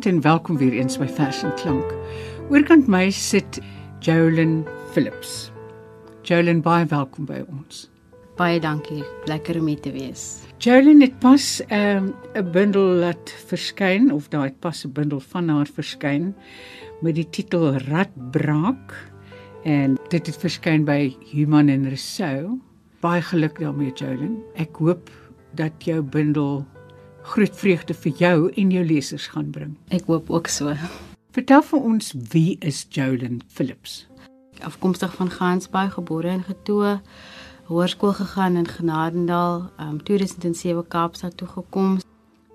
Goeienaand en welkom weer eens by Vers en Klank. Oorkant my sit Jolyn Phillips. Jolyn, baie welkom by ons. Baie dankie. Lekker om hier te wees. Jolyn het pas 'n um, 'n bundel laat verskyn of daai het pas 'n bundel van haar verskyn met die titel Radbraak en dit het verskyn by Human en Resou. Baie geluk daarmee Jolyn. Ek hoop dat jou bundel groot vreugde vir jou en jou lesers gaan bring. Ek hoop ook so. Vertel vir ons wie is Jolyn Phillips? Afkomstig van Gansbaai, gebore en getoe, hoërskool gegaan in Genadendal, um 2007 Kaapstad toe gekom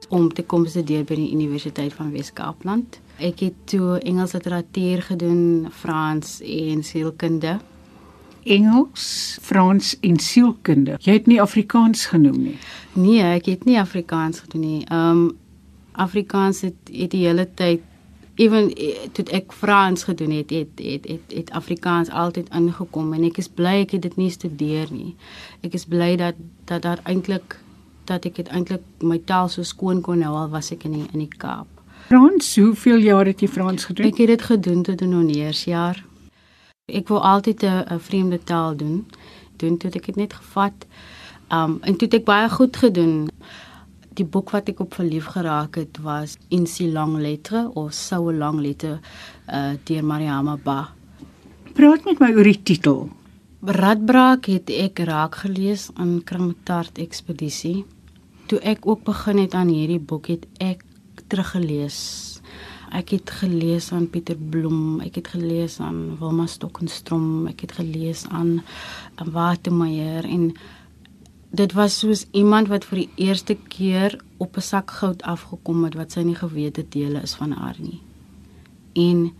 om te kom studeer by die Universiteit van Wes-Kaapland. Ek het toe Engels literatuur gedoen, Frans en sielkunde. Engels, Frans en sielkunde. Jy het nie Afrikaans genoem nie. Nee, ek het nie Afrikaans gedoen nie. Um Afrikaans het, het die hele tyd ewen toe ek Frans gedoen het, het het het het Afrikaans altyd ingekom en ek is bly ek het dit nie studeer nie. Ek is bly dat dat daar eintlik dat ek dit eintlik my taal so skoon kon hou al was ek in die, in die Kaap. Frans, hoeveel jaar het jy Frans gedoen? Ek het dit gedoen tot in honeursjaar. Ek wou altyd 'n vreemde taal doen. Doen toe ek dit net gevat. Um en toe het ek baie goed gedoen. Die boek wat ek op verlief geraak het was In si lang lettre of So lang lettre uh deur Mariama Ba. Praat met my oor die titel. Radbraak het ek raak gelees aan Krimtart ekspedisie. Toe ek ook begin het aan hierdie boek het ek teruggelees Ek het gelees aan Pieter Bloem, ek het gelees aan Wilma Stokkenstrom, ek het gelees aan Watermeyer en dit was soos iemand wat vir die eerste keer op 'n sak goud afgekom het wat sy nie geweet het dele is van haar nie. En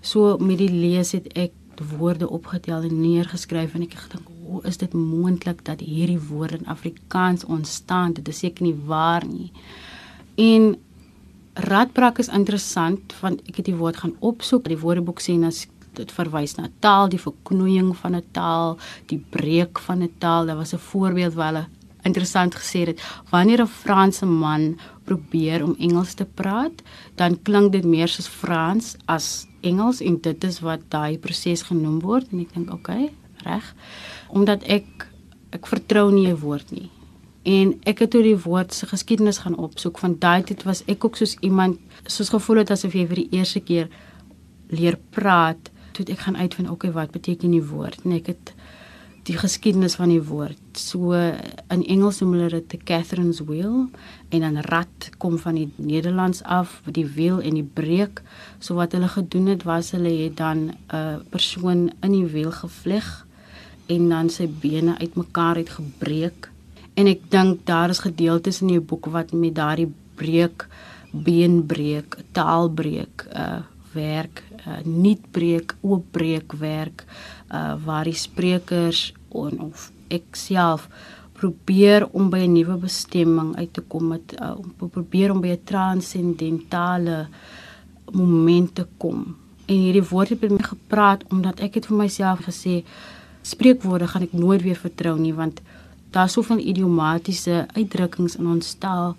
so met die lees het ek woorde opgetel en neergeskryf en ek het gedink, "Hoe is dit moontlik dat hierdie woorde in Afrikaans ontstaan? Dit is seker nie waar nie." En radbrak is interessant want ek het die woord gaan opsoek. Die woordeboek sê as dit verwys na taal, die verknoeiing van 'n taal, die breek van 'n taal. Daar was 'n voorbeeld waar hulle interessant gesê het wanneer 'n Franse man probeer om Engels te praat, dan klink dit meer soos Frans as Engels en dit is wat daai proses genoem word en ek dink oké, okay, reg. Omdat ek ek vertrou nie 'n woord nie en ek het oor die woord se geskiedenis gaan opsoek van daai tyd was ek ook soos iemand soos gevoel het asof jy vir die eerste keer leer praat toe ek gaan uitvind okay wat beteken die woord? En ek het die geskiedenis van die woord. So in Engels noem hulle dit the Catherine's wheel en dan rat kom van die Nederlands af die wiel en die breek so wat hulle gedoen het was hulle het dan 'n persoon in die wiel gevleg en dan sy bene uitmekaar het gebreek En ek dink daar is gedeeltes in jou boek wat met daardie breek, beenbreek, taalbreek, uh werk, uh nuutbreek, oopbreek werk, uh waar die sprekers on, of ek self probeer om by 'n nuwe bestemming uit te kom met uh, om probeer om by 'n transcendentale moment te kom. En hierdie woord het met my gepraat omdat ek het vir myself gesê spreekwoorde gaan ek nooit weer vertrou nie want daar's soveel idiomatiese uitdrukkings in ons taal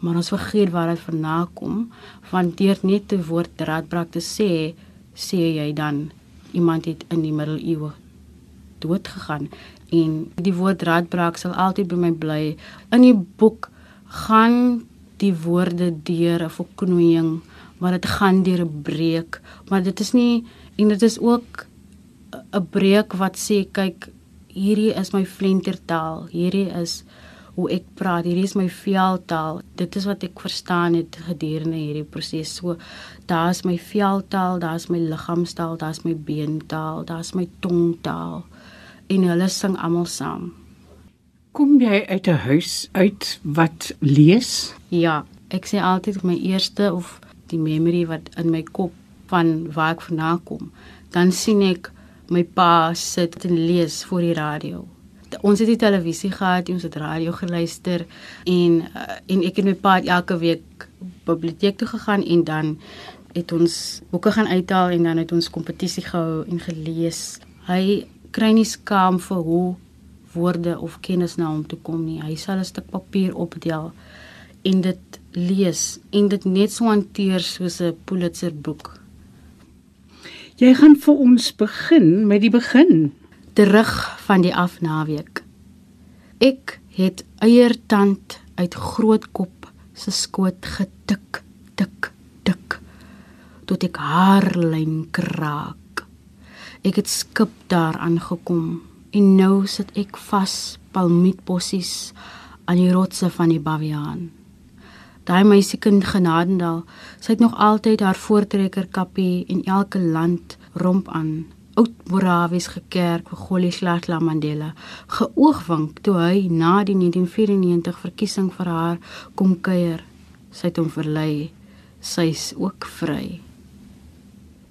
maar ons vergeet waar dit vandaan kom. Want deur net die woord radbrak te sê sê jy dan iemand het in die middeleeue dood gegaan en die woord radbrak sal altyd by my bly. In die boek gaan die woorde deur 'n verknoeiing maar dit gaan deur 'n breek maar dit is nie en dit is ook 'n breek wat sê kyk hierdie is my flentertaal. Hierdie is hoe ek praat. Hierdie is my veldtaal. Dit is wat ek verstaan het gedurende hierdie proses. So daar's my veldtaal, daar's my liggaamstaal, daar's my beentaal, daar's my tongtaal. En hulle sing almal saam. Kom jy uit 'n huis uit wat lees? Ja, ek sê altyd my eerste of die memory wat in my kop van waar ek vandaan kom, dan sien ek my pa sit en lees voor die radio. Ons het die televisie gehad, ons het radio geluister en uh, en ek het met my pa elke week biblioteek toe gegaan en dan het ons boeke gaan uithaal en dan het ons kompetisie gehou en gelees. Hy kry nie skaam vir hoe woorde of kennis na hom toe kom nie. Hy sal 'n stuk papier opdeel en dit lees en dit net so hanteer soos 'n Pulitzer boek. Jy gaan vir ons begin met die begin. Terug van die afnaweek. Ek het eiertand uit grootkop se skoot getik tik tik tot ek haarlyn kraak. Ek het skip daar aangekom en nou sit ek vas palmietbossies aan die rotse van die Baviaan. Daai meisiekind Genadendal, sy het nog altyd haar voortrekker kappie en elke land romp aan. Oud Morawies gekerk vir Golislatla Mandela, geoogwink toe hy na die 1994 verkiesing vir haar kom kuier. Sy het hom verlei. Sy's ook vry.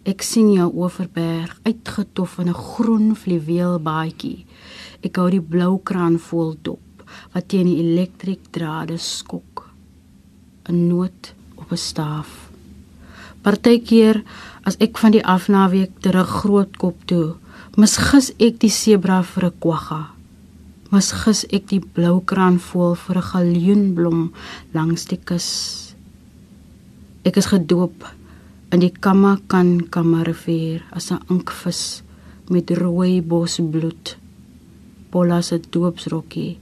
Ek sien jou oorberg uitgetof in 'n groen fluweelbaadjie. Ek hou die blou kraan vol dop wat teen die elektriekdrade skok. 'n Noot op 'n staaf. Partykeer as ek van die afnaweek terug grootkop toe, misgis ek die sebra vir 'n kwagga. Misgis ek die blou kraan vol vir 'n galjoenblom langs die kus. Ek is gedoop in die Kamakan Kamarivier as 'n inkvis met rooi bosbloed. Polla se doopsrokkie,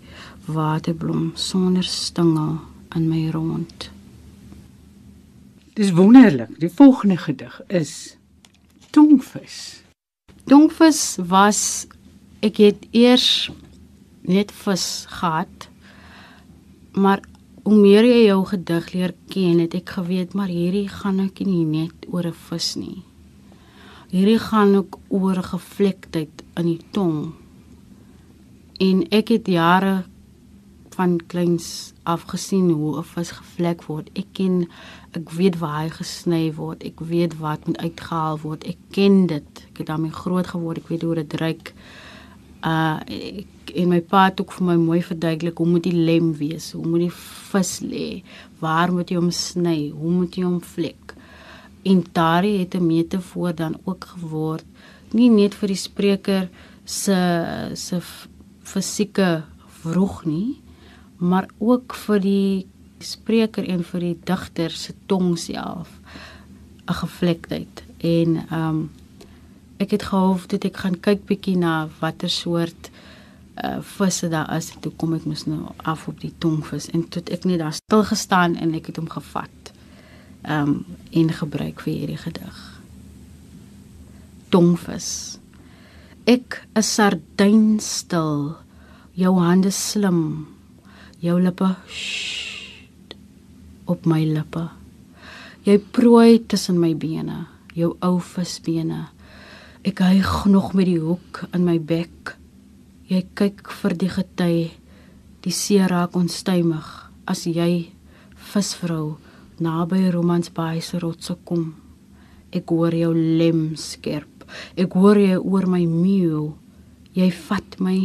waterblom sonder stingel in my rond. Dis wonderlik. Die volgende gedig is Tongvis. Tongvis was ek het eers net vis gehad. Maar hoe meer jy jou gedig leer ken, het ek geweet maar hierdie gaan ek nie net oor 'n vis nie. Hierdie gaan ook oor gevlektheid in die tong. En ek het jare van kleins af gesien hoe 'n vis gevlek word. Ek ken ek weet waar hy gesny word. Ek weet wat moet uitgehaal word. Ek ken dit. Ek het daarmee groot geword. Ek weet hoe dit ruik. Uh ek, en my pa het ook vir my mooi verduidelik hoe moet die lem wees? Hoe moet die vis lê? Waar moet jy hom sny? Hoe moet jy hom vlek? En daardie het 'n metafoor dan ook geword nie net vir die spreker se se fisieke vroeg nie, maar ook vir die spreker en vir die digter se tong self 'n gevlektheid. En ehm um, ek het gehoop dat ek gaan kyk bietjie na watter soort uh visse daar is. Toe kom ek mos nou af op die tongvis en toe ek net daar stil gestaan en ek het hom gevat. Ehm um, en gebruik vir hierdie gedig. Tongvis. Ek is sardyn stil. Jou hande slim. Jou lippe shh, op my lippe. Jy prooi tussen my bene, jou ou visbene. Ek hyg nog met die hoek in my bek. Jy kyk vir die gety. Die see raak onstuimig as jy visvrou naby Romansbaai se rotse kom. Ek hoor jou lem skerp. Ek hoor jy oor my meeu. Jy vat my,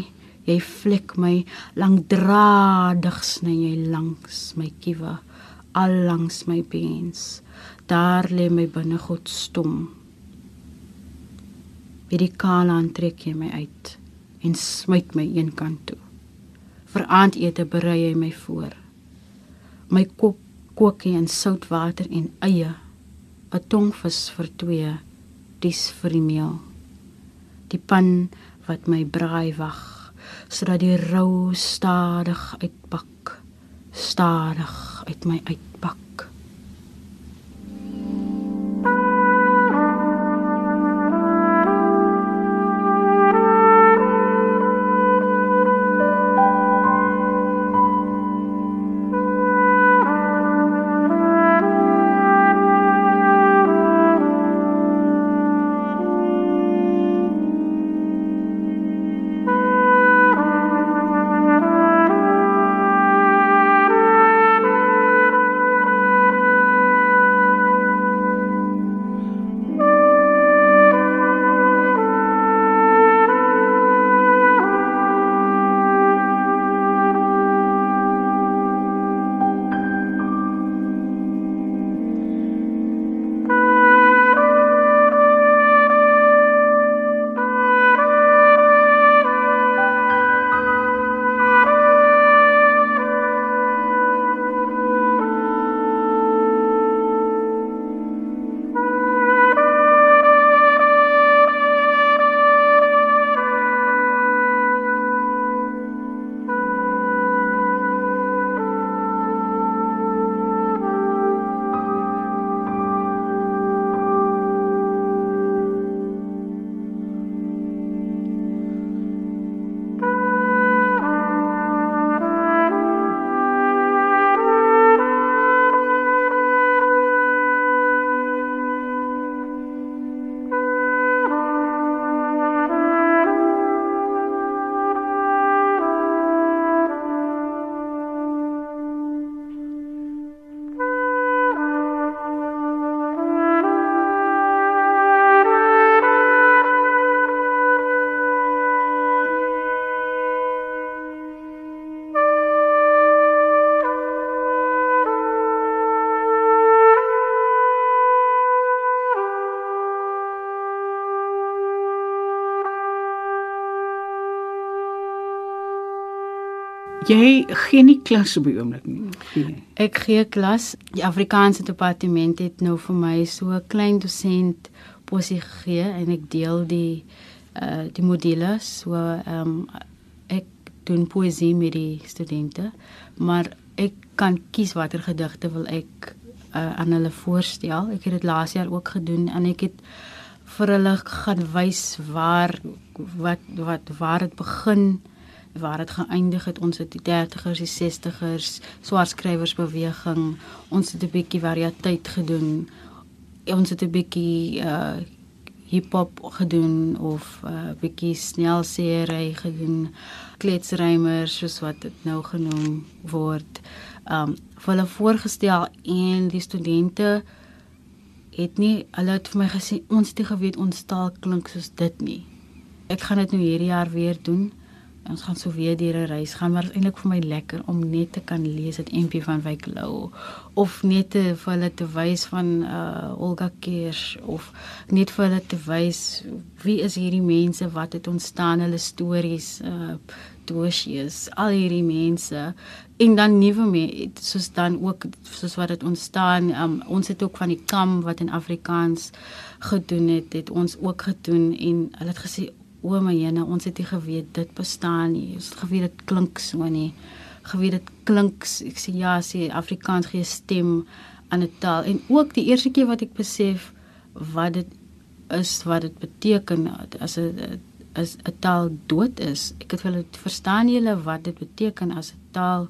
jy vlek my lankdradig sny jy langs my kiewe, al langs my bens. Daar lê my binnegod stom. Wie die kaal aantrek jy my uit en smyt my eenkant toe. Vir aandete berei hy my voor. My kop kook hy in soutwater en eie, 'n tongvis vir twee, dis vir die meel. Die pan wat my braai wag, sodat die rou stadig uitpak, stadig uit my uitpak. Jy gee nie klas op die oomblik nie. Ek gee klas. Die Afrikaanse departement het nou vir my so 'n klein dosent posie gegee en ek deel die uh die module so ehm um, ek doen poesie met die studente, maar ek kan kies watter gedigte wil ek uh, aan hulle voorstel. Ek het dit laas jaar ook gedoen en ek het vir hulle gaan wys waar wat wat waar dit begin waar dit geëindig het. Ons het die 30ers die 60ers swartskrywersbeweging ons het 'n bietjie variëteit gedoen. Ons het 'n bietjie uh hiphop gedoen of 'n uh, bietjie snelseery gedoen. Kletsrymers soos wat dit nou genoem word. Um vir hulle voorgestel en die studente het nie hulle het vir my gesê ons het geweet ons taal klink soos dit nie. Ek gaan dit nou hierdie jaar weer doen ons gaan so weer deur 'n reis gaan maar eintlik vir my lekker om net te kan lees dit MP van Wyk Lou of net te vir hulle te wys van uh Olga Kirsch of net vir hulle te wys wie is hierdie mense wat het ontstaan hulle stories uh dosies al hierdie mense en dan nuwe mense soos dan ook soos wat dit ontstaan um, ons het ook van die kam wat in Afrikaans gedoen het het ons ook gedoen en hulle het gesê o my jene, ons het nie geweet dit bestaan nie. Ons het geweet dit klink so nie. Geweet dit klink ek sê ja, sê Afrikaans gee stem aan 'n taal en ook die eerste keer wat ek besef wat dit is wat dit beteken as 'n as 'n taal dood is. Ek het hulle verstaan julle wat dit beteken as 'n taal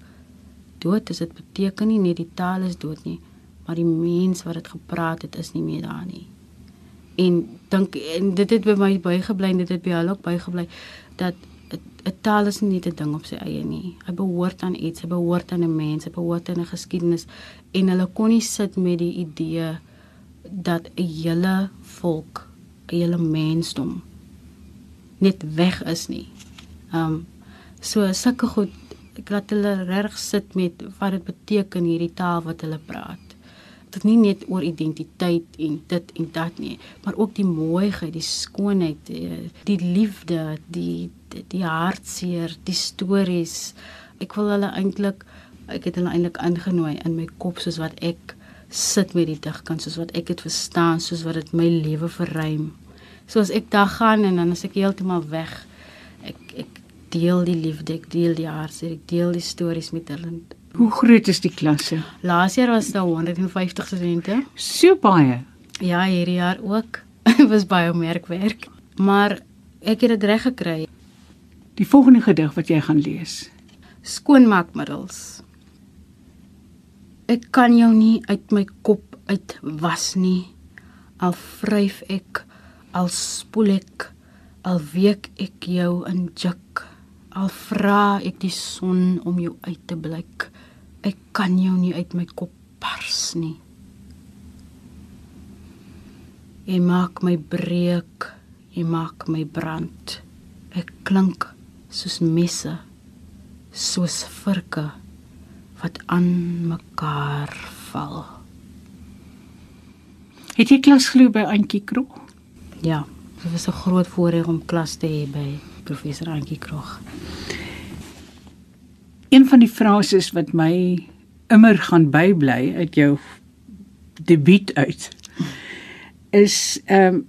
dood is. Dit beteken nie net die taal is dood nie, maar die mens wat dit gepraat het is nie meer daar nie en dink en dit het by my bygebly dit het by hulle ook bygebly dat 'n taal is nie 'n ding op sy eie nie. Hy behoort aan iets, hy behoort aan 'n mens, hy behoort aan 'n geskiedenis en hulle kon nie sit met die idee dat 'n hele volk, 'n hele mensdom net weg is nie. Um so sulke goed laat hulle reg sit met wat dit beteken hierdie taal wat hulle praat dit nie net oor identiteit en dit en dat nie, maar ook die mooiheid, die skoonheid, die, die liefde, die die, die hartseer, die stories. Ek wil hulle eintlik ek het hulle eintlik ingenooi in my kop soos wat ek sit met die digkuns, soos wat ek dit verstaan, soos wat dit my lewe verruim. Soos ek daar gaan en dan as ek heeltemal weg ek ek deel die liefde, ek deel die hartseer, ek deel die stories met hulle Hoe groot is die klasse? Laas jaar was daar 150 studente. So baie. Ja, hierdie jaar ook. Dit was baie merkwerk, maar ek het dit reg gekry. Die volgende gedig wat jy gaan lees. Skoonmaakmiddels. Ek kan jou nie uit my kop uitwas nie. Al vryf ek, al spoel ek, al week ek jou in juk. Al vra ek die son om jou uit te blik. Ek kan jou nie uit my kop pars nie. Jy maak my breek, jy maak my brand. Ek klink soos messe, soos virke wat aan mekaar val. Het jy klas glo by Antjie Krog? Ja, dit was 'n groot voorreg om klas te hê by professor Antjie Krog. Een van die frases wat my immer gaan bybly uit jou debuut uit is ehm um,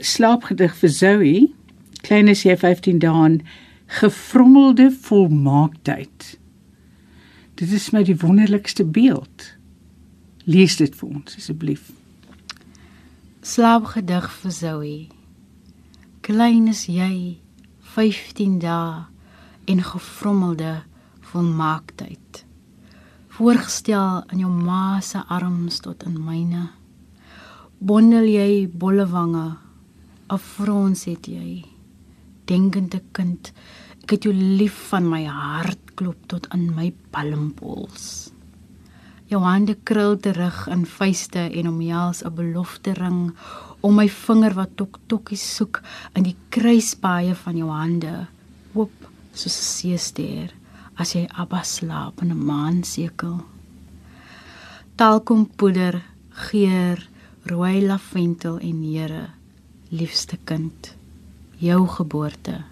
slaapgedig vir Zoe. Klein is jy 15 dae gefrommelde volmaaktheid. Dit is my die wonderlikste beeld. Lees dit vir ons asseblief. Slaapgedig vir Zoe. Klein is jy 15 dae en gefrommelde volmaaktheid. Voorgestel in jou ma se arms tot in myne. Bondel jy bolle wange, afrons het jy. Denkende kind, ek het jou lief van my hart klop tot in my palmpols. Jou hande krul terug in vuiste en omhels 'n belofte ring om my vinger wat tok tokkies soek in die kruisbaaie van jou hande, oop soos 'n seester as jy Abba slaap in 'n maansekel. Talkompoeder, geur, rooi lavendel en Here, liefste kind, jou geboorte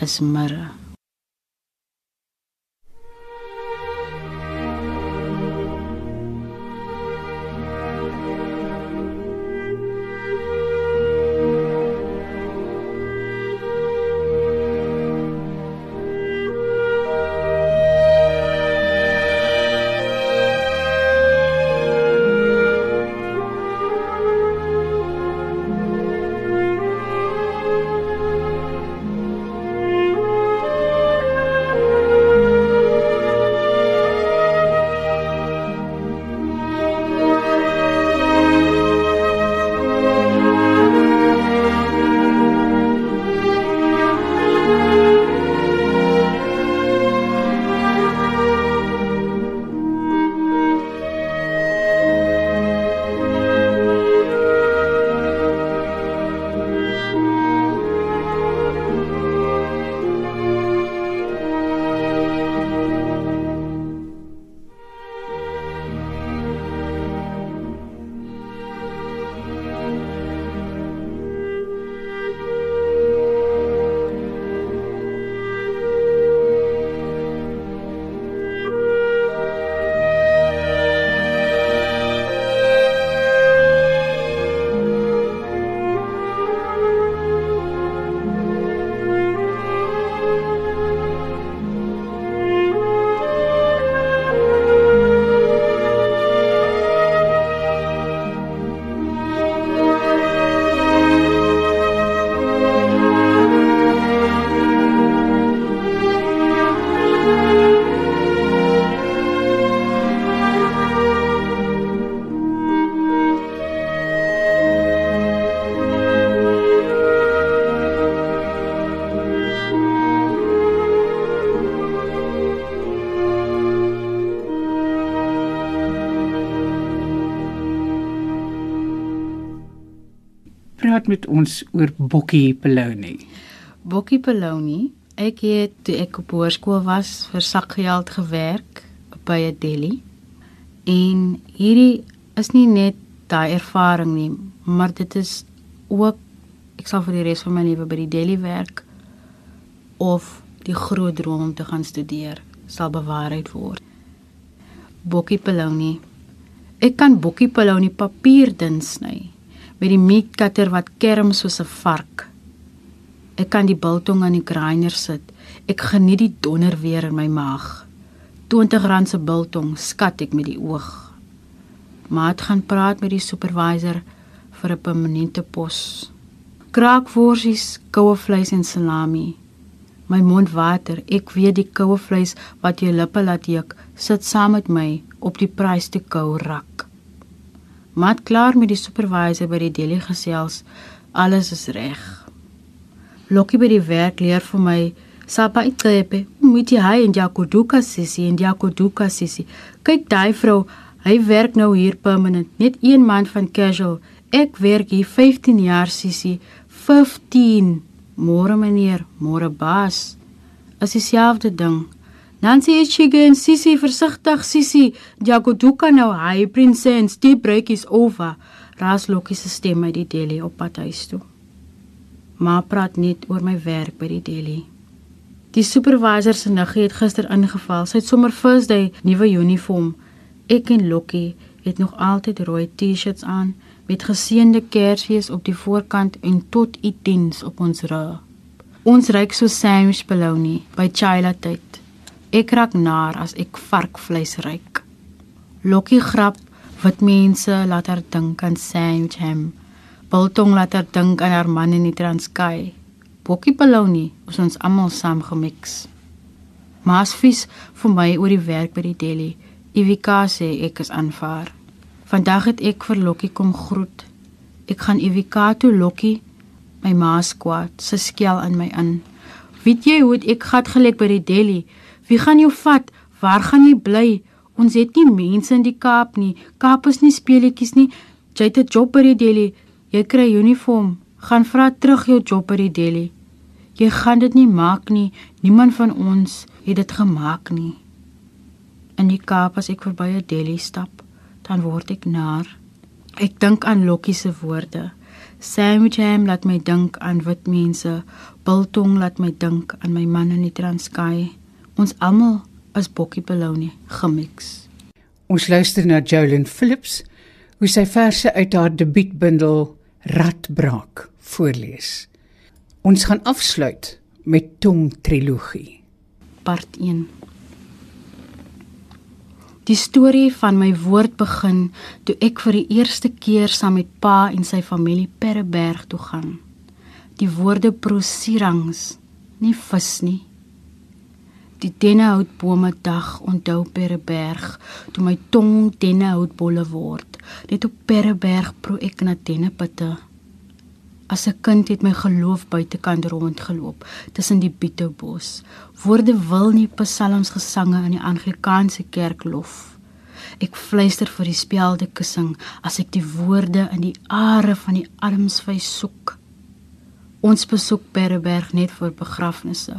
is mirre. Met ons oor Bokkie Peloni. Bokkie Peloni, ek het toe ek op hoërskool was vir sakgeld gewerk by 'n deli. En hierdie is nie net daai ervaring nie, maar dit is ook ek sal vir die res van my lewe by die deli werk of die groot droom om te gaan studeer sal bewaarheid word. Bokkie Peloni. Ek kan Bokkie Peloni papier dun sny met die meat cutter wat kerm soos 'n vark. Ek kan die biltong aan die grinder sit. Ek geniet die donder weer in my maag. R20 se biltong skat ek met die oog. Maat gaan praat met die supervisor vir 'n permanente pos. Kraakworsies, koue vleis en salami. My mond water. Ek weet die koue vleis wat jou lippe laat juk, sit saam met my op die prys te kou rak. Mat klaar met die supervisor by die deli gesels. Alles is reg. Lokkie by die werk leer vir my Sapa itepe, moet jy hy en Jakoduka sissie en Jakoduka sissie. Kyk daai vrou, hy werk nou hier permanent, net een maand van casual. Ek werk hier 15 jaar sissie, 15. Môre meneer, môre baas. As dieselfde ding. Nancy is chicken, sissie versigtig sissie. Jakoduka nou hy prinsess, die break is over. Ras Lokkie se stem uit die deli op pad huis toe. Ma praat net oor my werk by die deli. Die supervisor se niggie het gister ingeval. Sy het sommer first day nuwe uniform. Ek en Lokkie het nog altyd rooi T-shirts aan met geseënde kersfees op die voorkant en tot u diens op ons rug. Ons ryk so sandwich bologna by Chila tyd. Ek raak naar as ek varkvleis ryk. Lokkie grap wat mense laat haar dink aan sandwich ham. Biltong laat haar dink aan haar man in die Transkei bokkie bologna is ons almal saam gemix. Maas vis vir my oor die werk by die deli. Ivika sê ek is aanvaar. Vandag het ek vir Lokkie kom groet. Ek gaan Ivika toe Lokkie my ma skwaad, sy skel in my in. Weet jy hoe ek gat gelek by die deli? Wie gaan jou vat? Waar gaan jy bly? Ons het nie mense in die Kaap nie. Kaap is nie speletjies nie. Jy het 'n job by die deli. Jy kry uniform. Gaan vra terug jou job by die deli. Jy gaan dit nie maak nie. Niemand van ons het dit gemaak nie. In die Kaap as ek verby 'n deli stap, dan word ek naar. Ek dink aan Lokkie se woorde. Sandwich ham laat my dink aan wit mense. Biltong laat my dink aan my man in die Transkei. Ons almal is bokkie bologna gemix. Ons luister na Jolyn Phillips hoe sy verse uit haar debuutbundel Radbraak voorlees. Ons gaan afsluit met Tong trilogie. Part 1. Die storie van my woord begin toe ek vir die eerste keer saam met pa en sy familie Perreberg toe gaan. Die woorde prosirangs, nie vis nie. Die dennehoutbome dag onthou Perreberg toe my tong dennehoutbolle word. Net op Perreberg pro ek na dennepitte. As 'n kind het my geloof buitekant rondgeloop tussen die bietebos. Woorde wil nie psalms gesange in die Anglikaanse kerk lof. Ek fluister vir die spelde kussing as ek die woorde in die are van die armsvy soek. Ons besoek Berberg net vir begrafnisse.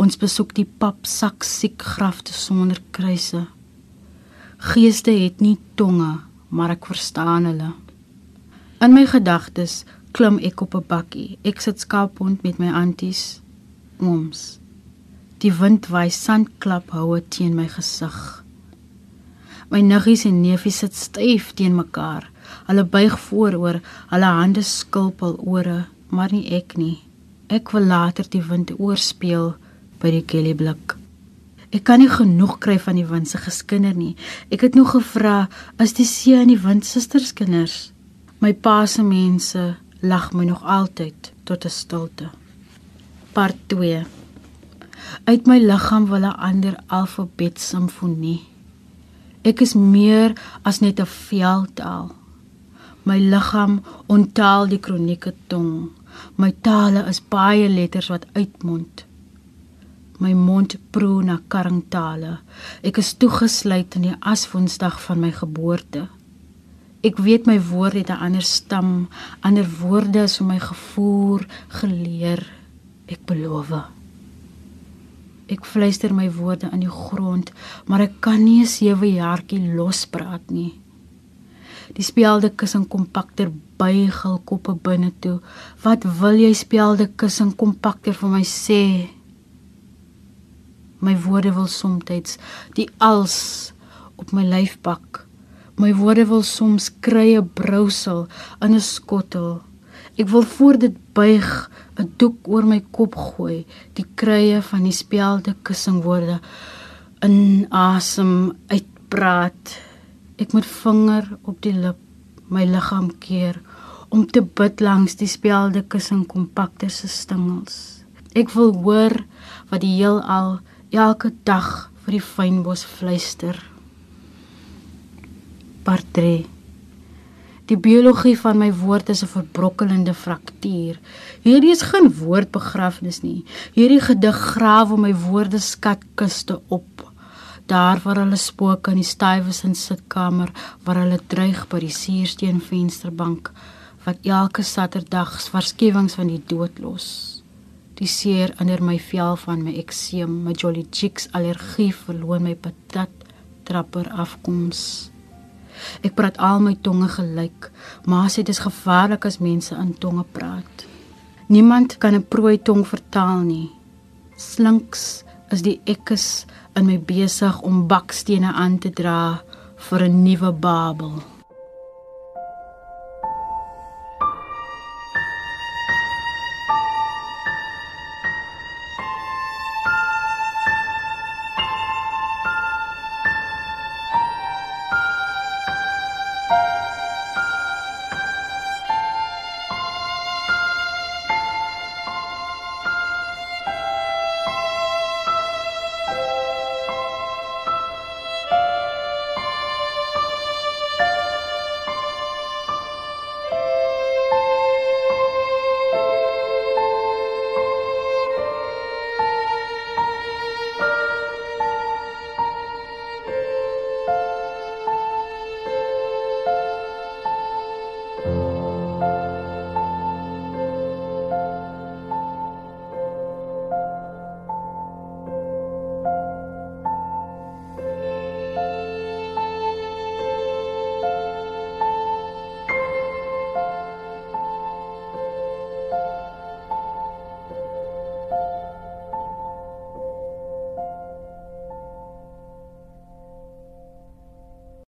Ons besoek die papsak siek grafte sonder kruise. Geeste het nie tonge, maar ek verstaan hulle. In my gedagtes klim ek op 'n bakkie. Ek sit skaaphond met my anties ooms. Die wind waai sandklap houe teen my gesig. My niggies en neefies sit styf teen mekaar. Hulle buig vooroor, hulle hande skulp al ore, maar nie ek nie. Ek wil later die wind oorspeel by die kellyblik. Ek kan nie genoeg kry van die wind se geskinder nie. Ek het nog gevra, is die see en die wind susterskinders? My pa se mense lag my nog altyd tot 'n stilte. Part 2. Uit my liggaam wil 'n ander alfabet simfonie. Ek is meer as net 'n veldtaal. My liggaam onttaal die kronieke tong. My tale is baie letters wat uitmond. My mond proe na karringtale. Ek is toegesluit in die aswoensdag van my geboorte. Ek weet my woorde het 'n ander stam, ander woorde is vir my gevoer, geleer. Ek beloof. Ek fluister my woorde in die grond, maar ek kan nie 'n sewe jaartjie lospraat nie. Die spelde kussing kompakter buig hul koppe binne toe. Wat wil jy spelde kussing kompakter vir my sê? My woorde wil soms die als op my lyf pak. My woorde wil soms krye brousel in 'n skottel. Ek wil voor dit buig, 'n doek oor my kop gooi, die krye van die spelde kussing woorde in asem uitpraat. Ek moet vinger op die lip my liggaam keer om te bid langs die spelde kussing kompakte se stingels. Ek wil hoor wat die heelal elke dag vir die fynbos fluister. Portret. Die biologie van my woord is 'n verbrokkelende fraktuur. Hierdie is geen woordbegrafnis nie. Hierdie gedig grawe my woorde skatkiste op. Daar waar hulle spook in die stywes in sitkamer waar hulle dreig by die suursteen vensterbank wat elke Saterdags waarskuwings van die dood los. Die seer onder my vel van my ekseem, my jolly cheeks allergie verloor my patat trapper afkoms. Ek praat al my tonge gelyk, maar sê dit is gevaarlik as mense in tonge praat. Niemand kan 'n prooi tong vertaal nie. Slinks is die ekkes in my besig om bakstene aan te dra vir 'n nuwe Babel.